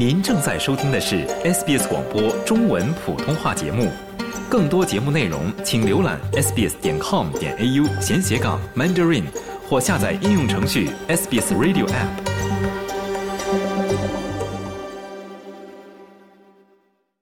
您正在收听的是 SBS 广播中文普通话节目。更多节目内容，请浏览 sbs 点 com 点 au 闲斜杠 mandarin，或下载应用程序 SBS Radio App。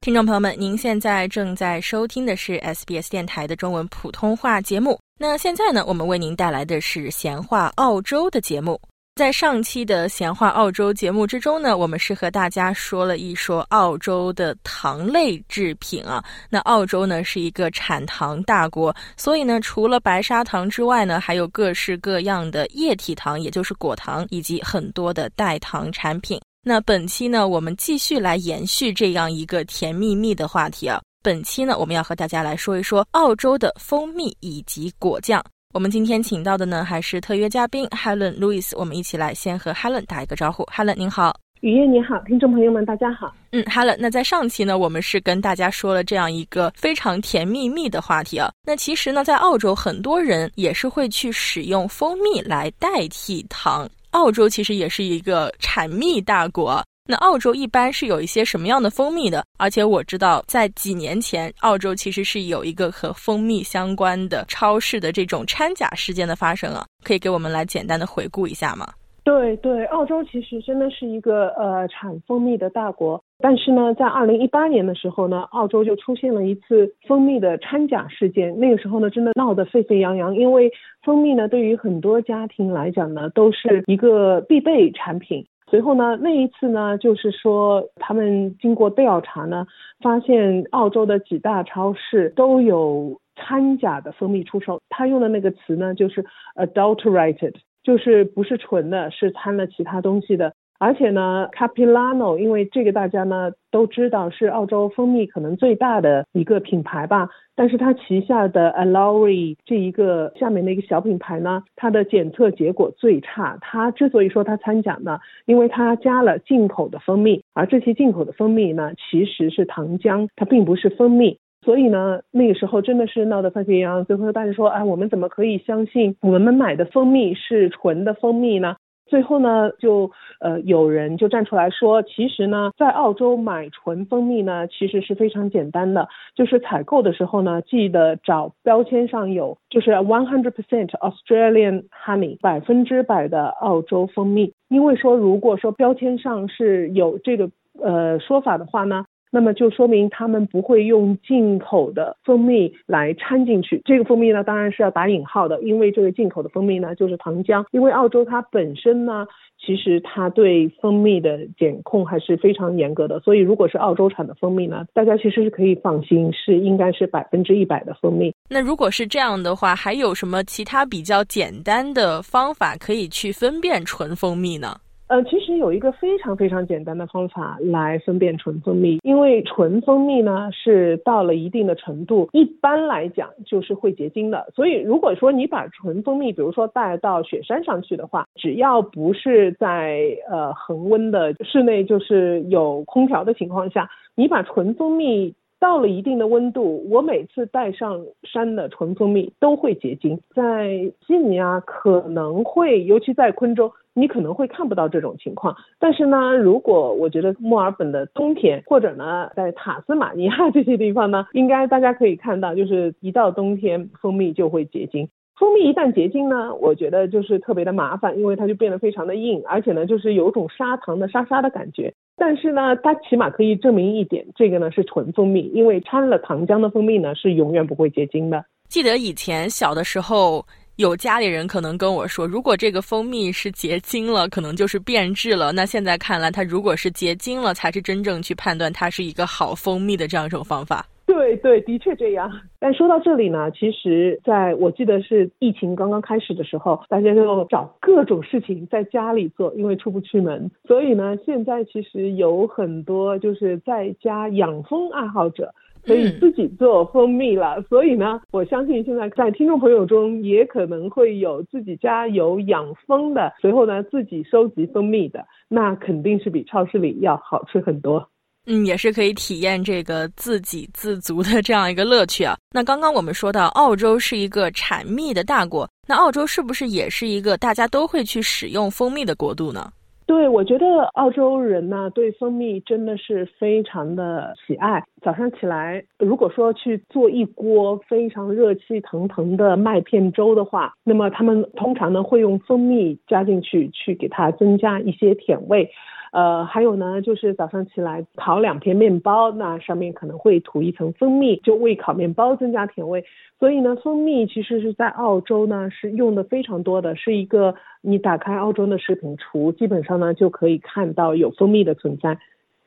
听众朋友们，您现在正在收听的是 SBS 电台的中文普通话节目。那现在呢，我们为您带来的是闲话澳洲的节目。在上期的闲话澳洲节目之中呢，我们是和大家说了一说澳洲的糖类制品啊。那澳洲呢是一个产糖大国，所以呢，除了白砂糖之外呢，还有各式各样的液体糖，也就是果糖，以及很多的代糖产品。那本期呢，我们继续来延续这样一个甜蜜蜜的话题啊。本期呢，我们要和大家来说一说澳洲的蜂蜜以及果酱。我们今天请到的呢，还是特约嘉宾 Helen Louis。我们一起来先和 Helen 打一个招呼。Helen 您好，雨夜你好，听众朋友们大家好。嗯，Helen，那在上期呢，我们是跟大家说了这样一个非常甜蜜蜜的话题啊。那其实呢，在澳洲很多人也是会去使用蜂蜜来代替糖。澳洲其实也是一个产蜜大国。那澳洲一般是有一些什么样的蜂蜜的？而且我知道，在几年前，澳洲其实是有一个和蜂蜜相关的超市的这种掺假事件的发生啊，可以给我们来简单的回顾一下吗？对对，澳洲其实真的是一个呃产蜂蜜的大国，但是呢，在二零一八年的时候呢，澳洲就出现了一次蜂蜜的掺假事件，那个时候呢，真的闹得沸沸扬扬，因为蜂蜜呢，对于很多家庭来讲呢，都是一个必备产品。随后呢，那一次呢，就是说他们经过调查呢，发现澳洲的几大超市都有掺假的蜂蜜出售。他用的那个词呢，就是 adulterated，就是不是纯的，是掺了其他东西的。而且呢，Capilano，因为这个大家呢都知道是澳洲蜂蜜可能最大的一个品牌吧，但是它旗下的 a l o r i 这一个下面的一个小品牌呢，它的检测结果最差。它之所以说它参奖呢，因为它加了进口的蜂蜜，而这些进口的蜂蜜呢其实是糖浆，它并不是蜂蜜。所以呢，那个时候真的是闹得沸沸扬扬。最后大家说，哎，我们怎么可以相信我们买的蜂蜜是纯的蜂蜜呢？最后呢，就呃有人就站出来说，其实呢，在澳洲买纯蜂蜜呢，其实是非常简单的，就是采购的时候呢，记得找标签上有就是 one hundred percent Australian honey，百分之百的澳洲蜂蜜。因为说如果说标签上是有这个呃说法的话呢。那么就说明他们不会用进口的蜂蜜来掺进去。这个蜂蜜呢，当然是要打引号的，因为这个进口的蜂蜜呢就是糖浆。因为澳洲它本身呢，其实它对蜂蜜的检控还是非常严格的。所以如果是澳洲产的蜂蜜呢，大家其实是可以放心，是应该是百分之一百的蜂蜜。那如果是这样的话，还有什么其他比较简单的方法可以去分辨纯蜂蜜呢？呃，其实有一个非常非常简单的方法来分辨纯蜂蜜，因为纯蜂蜜呢是到了一定的程度，一般来讲就是会结晶的。所以如果说你把纯蜂蜜，比如说带到雪山上去的话，只要不是在呃恒温的室内，就是有空调的情况下，你把纯蜂蜜到了一定的温度，我每次带上山的纯蜂蜜都会结晶。在悉尼啊，可能会，尤其在昆州。你可能会看不到这种情况，但是呢，如果我觉得墨尔本的冬天，或者呢，在塔斯马尼亚 这些地方呢，应该大家可以看到，就是一到冬天，蜂蜜就会结晶。蜂蜜一旦结晶呢，我觉得就是特别的麻烦，因为它就变得非常的硬，而且呢，就是有种砂糖的沙沙的感觉。但是呢，它起码可以证明一点，这个呢是纯蜂蜜，因为掺了糖浆的蜂蜜呢是永远不会结晶的。记得以前小的时候。有家里人可能跟我说，如果这个蜂蜜是结晶了，可能就是变质了。那现在看来，它如果是结晶了，才是真正去判断它是一个好蜂蜜的这样一种方法。对对，的确这样。但说到这里呢，其实在我记得是疫情刚刚开始的时候，大家就找各种事情在家里做，因为出不去门。所以呢，现在其实有很多就是在家养蜂爱好者。可以自己做蜂蜜了，所以呢，我相信现在在听众朋友中也可能会有自己家有养蜂的，随后呢自己收集蜂蜜的，那肯定是比超市里要好吃很多。嗯，也是可以体验这个自给自足的这样一个乐趣啊。那刚刚我们说到澳洲是一个产蜜的大国，那澳洲是不是也是一个大家都会去使用蜂蜜的国度呢？对，我觉得澳洲人呢对蜂蜜真的是非常的喜爱。早上起来，如果说去做一锅非常热气腾腾的麦片粥的话，那么他们通常呢会用蜂蜜加进去，去给它增加一些甜味。呃，还有呢，就是早上起来烤两片面包，那上面可能会涂一层蜂蜜，就为烤面包增加甜味。所以呢，蜂蜜其实是在澳洲呢是用的非常多的，是一个你打开澳洲的食品橱，基本上呢就可以看到有蜂蜜的存在。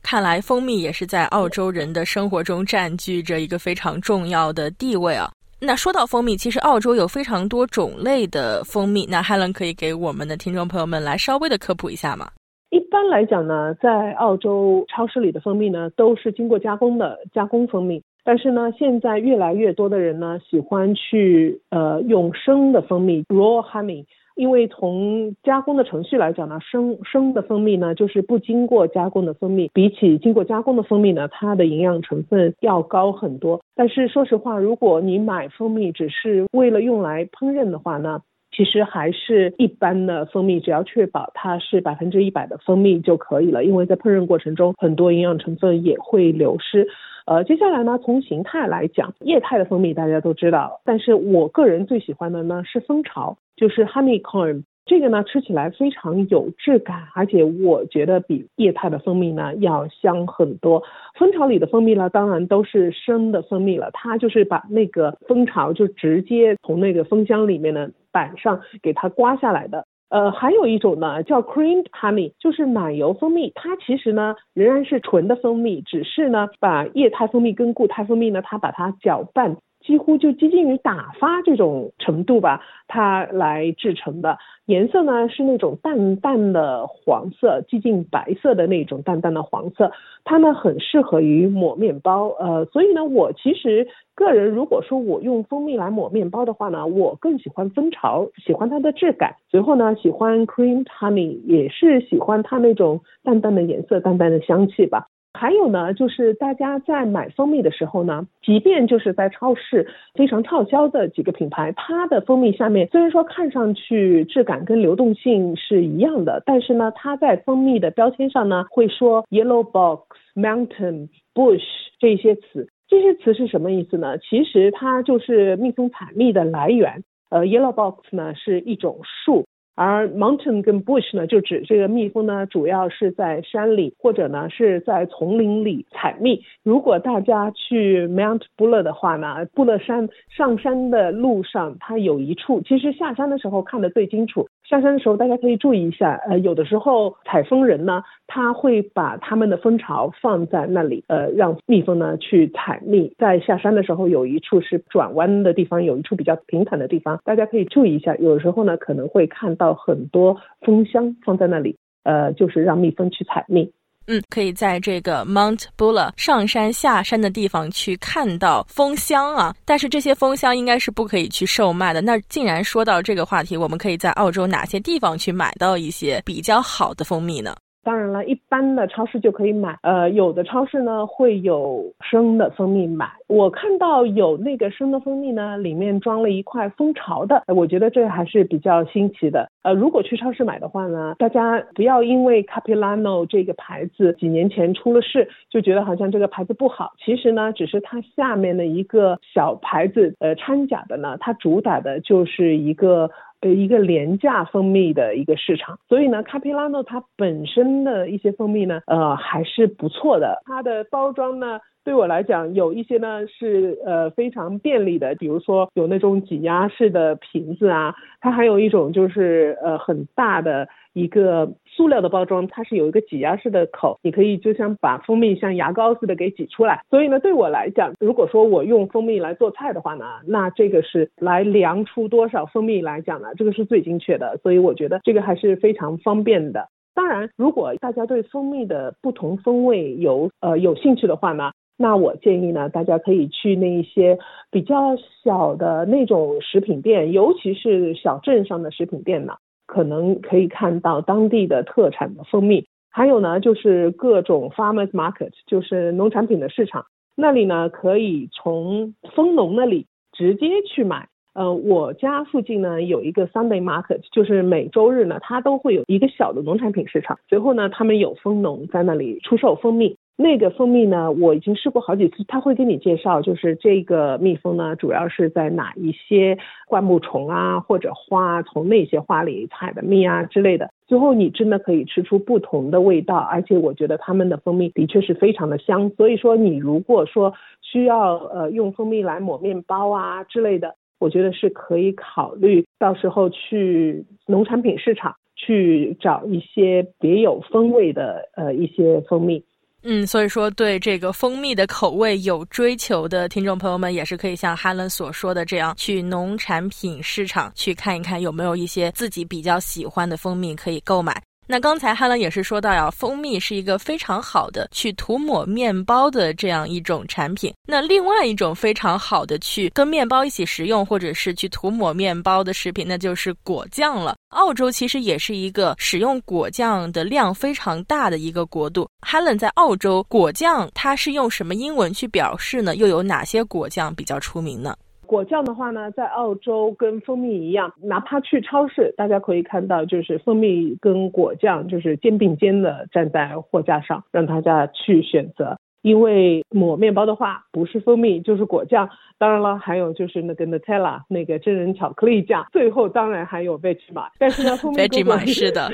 看来蜂蜜也是在澳洲人的生活中占据着一个非常重要的地位啊。那说到蜂蜜，其实澳洲有非常多种类的蜂蜜，那 Helen 可以给我们的听众朋友们来稍微的科普一下吗？一般来讲呢，在澳洲超市里的蜂蜜呢，都是经过加工的加工蜂蜜。但是呢，现在越来越多的人呢，喜欢去呃用生的蜂蜜 （raw honey），因为从加工的程序来讲呢，生生的蜂蜜呢，就是不经过加工的蜂蜜，比起经过加工的蜂蜜呢，它的营养成分要高很多。但是说实话，如果你买蜂蜜只是为了用来烹饪的话呢？其实还是一般的蜂蜜，只要确保它是百分之一百的蜂蜜就可以了。因为在烹饪过程中，很多营养成分也会流失。呃，接下来呢，从形态来讲，液态的蜂蜜大家都知道，但是我个人最喜欢的呢是蜂巢，就是 honeycomb。这个呢，吃起来非常有质感，而且我觉得比液态的蜂蜜呢要香很多。蜂巢里的蜂蜜呢，当然都是生的蜂蜜了，它就是把那个蜂巢就直接从那个蜂箱里面的板上给它刮下来的。呃，还有一种呢叫 creamed honey，就是奶油蜂蜜，它其实呢仍然是纯的蜂蜜，只是呢把液态蜂蜜跟固态蜂蜜呢，它把它搅拌。几乎就接近于打发这种程度吧，它来制成的颜色呢是那种淡淡的黄色，接近白色的那种淡淡的黄色，它呢很适合于抹面包，呃，所以呢，我其实个人如果说我用蜂蜜来抹面包的话呢，我更喜欢蜂巢，喜欢它的质感，随后呢喜欢 cream honey，也是喜欢它那种淡淡的颜色、淡淡的香气吧。还有呢，就是大家在买蜂蜜的时候呢，即便就是在超市非常畅销的几个品牌，它的蜂蜜下面虽然说看上去质感跟流动性是一样的，但是呢，它在蜂蜜的标签上呢会说 yellow box、mountain、bush 这些词，这些词是什么意思呢？其实它就是蜜蜂采蜜的来源。呃，yellow box 呢是一种树。而 mountain 跟 bush 呢，就指这个蜜蜂呢，主要是在山里或者呢是在丛林里采蜜。如果大家去 Mount Buller 的话呢，布勒山上山的路上，它有一处，其实下山的时候看得最清楚。下山的时候大家可以注意一下，呃，有的时候采蜂人呢，他会把他们的蜂巢放在那里，呃，让蜜蜂呢去采蜜。在下山的时候，有一处是转弯的地方，有一处比较平坦的地方，大家可以注意一下。有的时候呢，可能会看到很多蜂箱放在那里，呃，就是让蜜蜂去采蜜。嗯，可以在这个 mount bulle 上山下山的地方去看到蜂箱啊，但是这些蜂箱应该是不可以去售卖的。那既然说到这个话题，我们可以在澳洲哪些地方去买到一些比较好的蜂蜜呢？当然了，一般的超市就可以买。呃，有的超市呢会有生的蜂蜜买。我看到有那个生的蜂蜜呢，里面装了一块蜂巢的。我觉得这还是比较新奇的。呃，如果去超市买的话呢，大家不要因为 Capilano 这个牌子几年前出了事，就觉得好像这个牌子不好。其实呢，只是它下面的一个小牌子，呃，掺假的呢，它主打的就是一个。呃，一个廉价蜂蜜的一个市场，所以呢，卡皮拉诺它本身的一些蜂蜜呢，呃，还是不错的。它的包装呢，对我来讲，有一些呢是呃非常便利的，比如说有那种挤压式的瓶子啊，它还有一种就是呃很大的。一个塑料的包装，它是有一个挤压式的口，你可以就像把蜂蜜像牙膏似的给挤出来。所以呢，对我来讲，如果说我用蜂蜜来做菜的话呢，那这个是来量出多少蜂蜜来讲呢，这个是最精确的。所以我觉得这个还是非常方便的。当然，如果大家对蜂蜜的不同风味有呃有兴趣的话呢，那我建议呢，大家可以去那一些比较小的那种食品店，尤其是小镇上的食品店呢。可能可以看到当地的特产的蜂蜜，还有呢，就是各种 farmers market，就是农产品的市场，那里呢可以从蜂农那里直接去买。呃，我家附近呢有一个 Sunday Market，就是每周日呢，它都会有一个小的农产品市场。随后呢，他们有蜂农在那里出售蜂蜜。那个蜂蜜呢，我已经试过好几次，他会给你介绍，就是这个蜜蜂呢，主要是在哪一些灌木丛啊或者花，从那些花里采的蜜啊之类的。最后你真的可以吃出不同的味道，而且我觉得他们的蜂蜜的确是非常的香。所以说，你如果说需要呃用蜂蜜来抹面包啊之类的，我觉得是可以考虑到时候去农产品市场去找一些别有风味的呃一些蜂蜜。嗯，所以说对这个蜂蜜的口味有追求的听众朋友们，也是可以像哈伦所说的这样，去农产品市场去看一看有没有一些自己比较喜欢的蜂蜜可以购买。那刚才哈伦也是说到呀，蜂蜜是一个非常好的去涂抹面包的这样一种产品。那另外一种非常好的去跟面包一起食用，或者是去涂抹面包的食品，那就是果酱了。澳洲其实也是一个使用果酱的量非常大的一个国度。哈伦在澳洲，果酱它是用什么英文去表示呢？又有哪些果酱比较出名呢？果酱的话呢，在澳洲跟蜂蜜一样，哪怕去超市，大家可以看到，就是蜂蜜跟果酱就是肩并肩的站在货架上，让大家去选择。因为抹面包的话，不是蜂蜜就是果酱，当然了，还有就是那个 Nutella 那个真人巧克力酱，最后当然还有 Vegemite。但是呢，蜂蜜 跟果是的，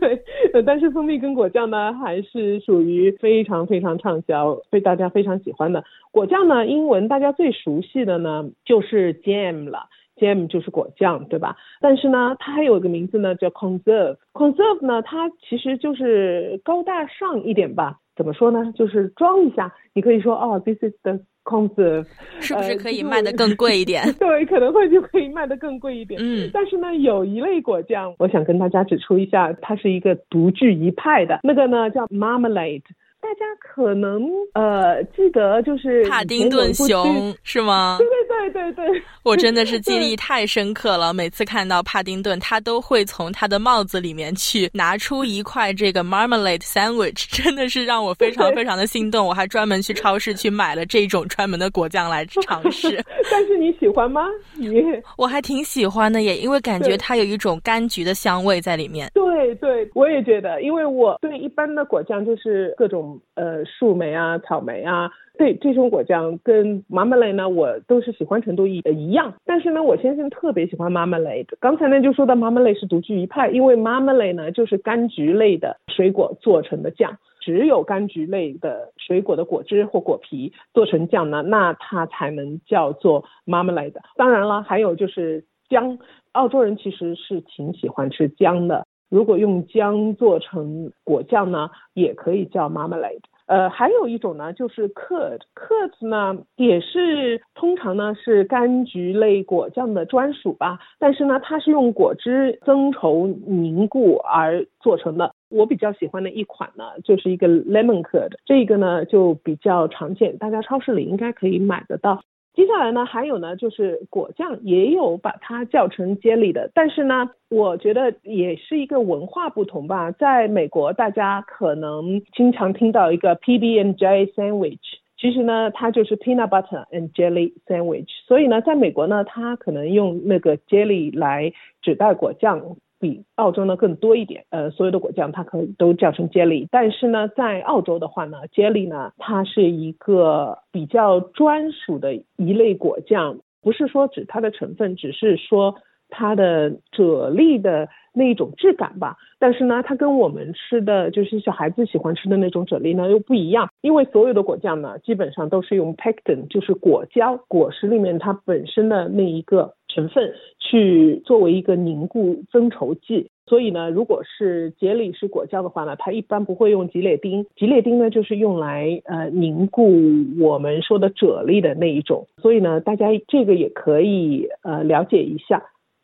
对，但是蜂蜜跟果酱呢，还是属于非常非常畅销，被大家非常喜欢的。果酱呢，英文大家最熟悉的呢就是 jam 了，jam 就是果酱，对吧？但是呢，它还有一个名字呢叫 conserve。conserve 呢，它其实就是高大上一点吧。怎么说呢？就是装一下，你可以说哦，this is the conserve，是不是可以卖的更贵一点？对，可能会就可以卖的更贵一点。嗯，但是呢，有一类果酱，我想跟大家指出一下，它是一个独具一派的，那个呢叫 marmalade。大家可能呃记得就是帕丁顿熊是吗？对对对对对，我真的是记忆 太深刻了。每次看到帕丁顿，他都会从他的帽子里面去拿出一块这个 marmalade sandwich，真的是让我非常非常的心动。我还专门去超市去买了这种专门的果酱来尝试。但是你喜欢吗？你我还挺喜欢的耶，因为感觉它有一种柑橘的香味在里面。对对，我也觉得，因为我对一般的果酱就是各种。呃，树莓啊，草莓啊，对这种果酱跟 marmalade 呢，我都是喜欢程度一呃一样。但是呢，我先生特别喜欢 marmalade。刚才呢就说到 marmalade 是独具一派，因为 marmalade 呢就是柑橘类的水果做成的酱，只有柑橘类的水果的果汁或果皮做成酱呢，那它才能叫做 marmalade。当然了，还有就是姜，澳洲人其实是挺喜欢吃姜的。如果用姜做成果酱呢，也可以叫 marmalade。呃，还有一种呢，就是 k k 子呢也是通常呢是柑橘类果酱的专属吧。但是呢，它是用果汁增稠凝固而做成的。我比较喜欢的一款呢，就是一个 lemon curd，这个呢就比较常见，大家超市里应该可以买得到。接下来呢，还有呢，就是果酱也有把它叫成 jelly 的，但是呢，我觉得也是一个文化不同吧。在美国，大家可能经常听到一个 PB and J sandwich，其实呢，它就是 peanut butter and jelly sandwich。所以呢，在美国呢，它可能用那个 jelly 来指代果酱。比澳洲呢更多一点，呃，所有的果酱它可以都叫成 jelly，但是呢，在澳洲的话呢，jelly 呢，它是一个比较专属的一类果酱，不是说指它的成分，只是说它的啫喱的那一种质感吧。但是呢，它跟我们吃的就是小孩子喜欢吃的那种啫喱呢又不一样，因为所有的果酱呢，基本上都是用 pectin，就是果胶，果实里面它本身的那一个成分去作为一个凝固增稠剂。所以呢，如果是节里是果酱的话呢，它一般不会用吉列丁，吉列丁呢就是用来呃凝固我们说的啫喱的那一种。所以呢，大家这个也可以呃了解一下。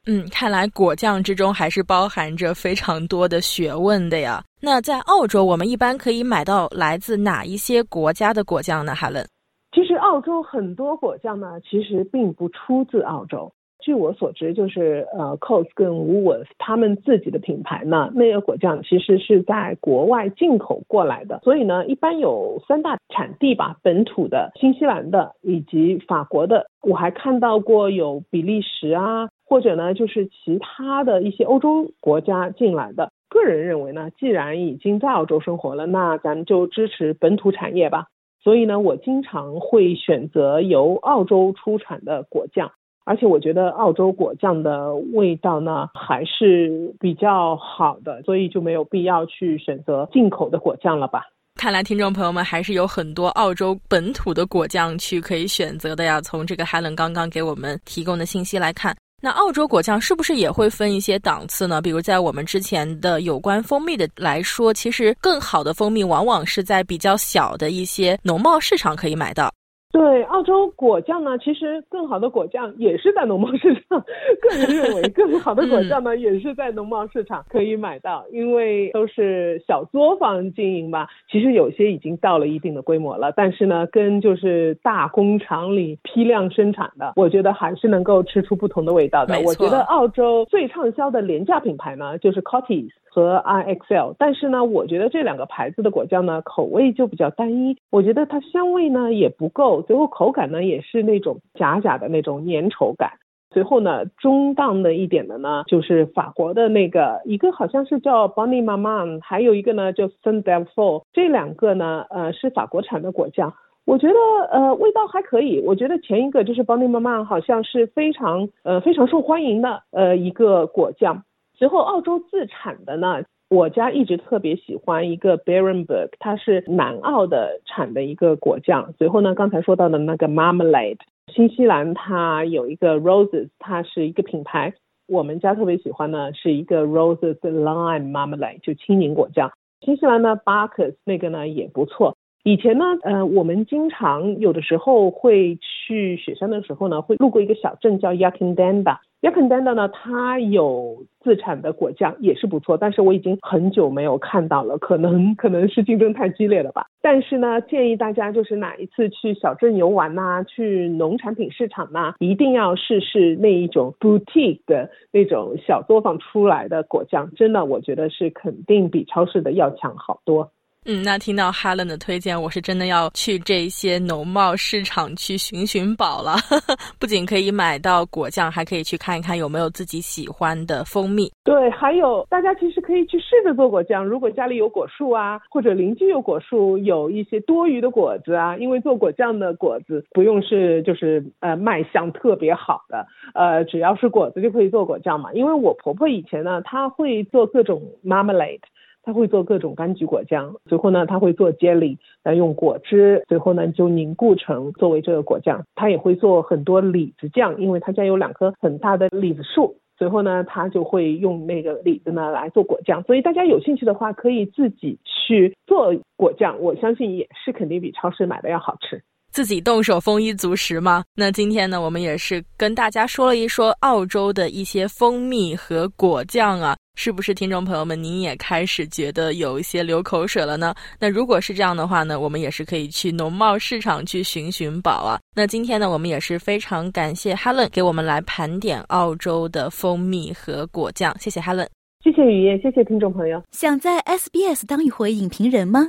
嗯，看来果酱之中还是包含着非常多的学问的呀。那在澳洲，我们一般可以买到来自哪一些国家的果酱呢？哈伦，其实澳洲很多果酱呢，其实并不出自澳洲。据我所知，就是呃 c o s 跟 Woolworth 他们自己的品牌呢，那个果酱其实是在国外进口过来的。所以呢，一般有三大产地吧，本土的、新西兰的以及法国的。我还看到过有比利时啊，或者呢就是其他的一些欧洲国家进来的。个人认为呢，既然已经在澳洲生活了，那咱们就支持本土产业吧。所以呢，我经常会选择由澳洲出产的果酱。而且我觉得澳洲果酱的味道呢还是比较好的，所以就没有必要去选择进口的果酱了吧。看来听众朋友们还是有很多澳洲本土的果酱去可以选择的呀。从这个 Helen 刚刚给我们提供的信息来看，那澳洲果酱是不是也会分一些档次呢？比如在我们之前的有关蜂蜜的来说，其实更好的蜂蜜往往是在比较小的一些农贸市场可以买到。对，澳洲果酱呢，其实更好的果酱也是在农贸市场。个人认为，更好的果酱呢，也是在农贸市场可以买到，因为都是小作坊经营吧。其实有些已经到了一定的规模了，但是呢，跟就是大工厂里批量生产的，我觉得还是能够吃出不同的味道的。我觉得澳洲最畅销的廉价品牌呢，就是 Cotties。和 IXL，但是呢，我觉得这两个牌子的果酱呢，口味就比较单一。我觉得它香味呢也不够，最后口感呢也是那种假假的那种粘稠感。随后呢，中档的一点的呢，就是法国的那个，一个好像是叫 Bonnie Maman，还有一个呢叫 Saint Delphine，这两个呢，呃，是法国产的果酱。我觉得呃味道还可以。我觉得前一个就是 Bonnie Maman，好像是非常呃非常受欢迎的呃一个果酱。随后，澳洲自产的呢，我家一直特别喜欢一个 Barenberg，它是南澳的产的一个果酱。随后呢，刚才说到的那个 Marmalade，新西兰它有一个 Roses，它是一个品牌，我们家特别喜欢呢是一个 Roses Lime Marmalade，就青柠果酱。新西兰呢 Barkers 那个呢也不错。以前呢，呃，我们经常有的时候会去雪山的时候呢，会路过一个小镇叫 Yakindanda。Yakindanda 呢，它有自产的果酱，也是不错。但是我已经很久没有看到了，可能可能是竞争太激烈了吧。但是呢，建议大家就是哪一次去小镇游玩呐，去农产品市场呐，一定要试试那一种 boutique 的那种小作坊出来的果酱，真的，我觉得是肯定比超市的要强好多。嗯，那听到 Helen 的推荐，我是真的要去这些农贸市场去寻寻宝了。不仅可以买到果酱，还可以去看一看有没有自己喜欢的蜂蜜。对，还有大家其实可以去试着做果酱。如果家里有果树啊，或者邻居有果树，有一些多余的果子啊，因为做果酱的果子不用是就是呃卖相特别好的，呃只要是果子就可以做果酱嘛。因为我婆婆以前呢，她会做各种 marmalade。他会做各种柑橘果酱，最后呢，他会做 jelly，来用果汁，最后呢就凝固成作为这个果酱。他也会做很多李子酱，因为他家有两棵很大的李子树，随后呢，他就会用那个李子呢来做果酱。所以大家有兴趣的话，可以自己去做果酱，我相信也是肯定比超市买的要好吃。自己动手丰衣足食吗？那今天呢，我们也是跟大家说了一说澳洲的一些蜂蜜和果酱啊。是不是听众朋友们，您也开始觉得有一些流口水了呢？那如果是这样的话呢，我们也是可以去农贸市场去寻寻宝啊。那今天呢，我们也是非常感谢 Helen 给我们来盘点澳洲的蜂蜜和果酱。谢谢 Helen，谢谢雨夜，谢谢听众朋友。想在 SBS 当一回影评人吗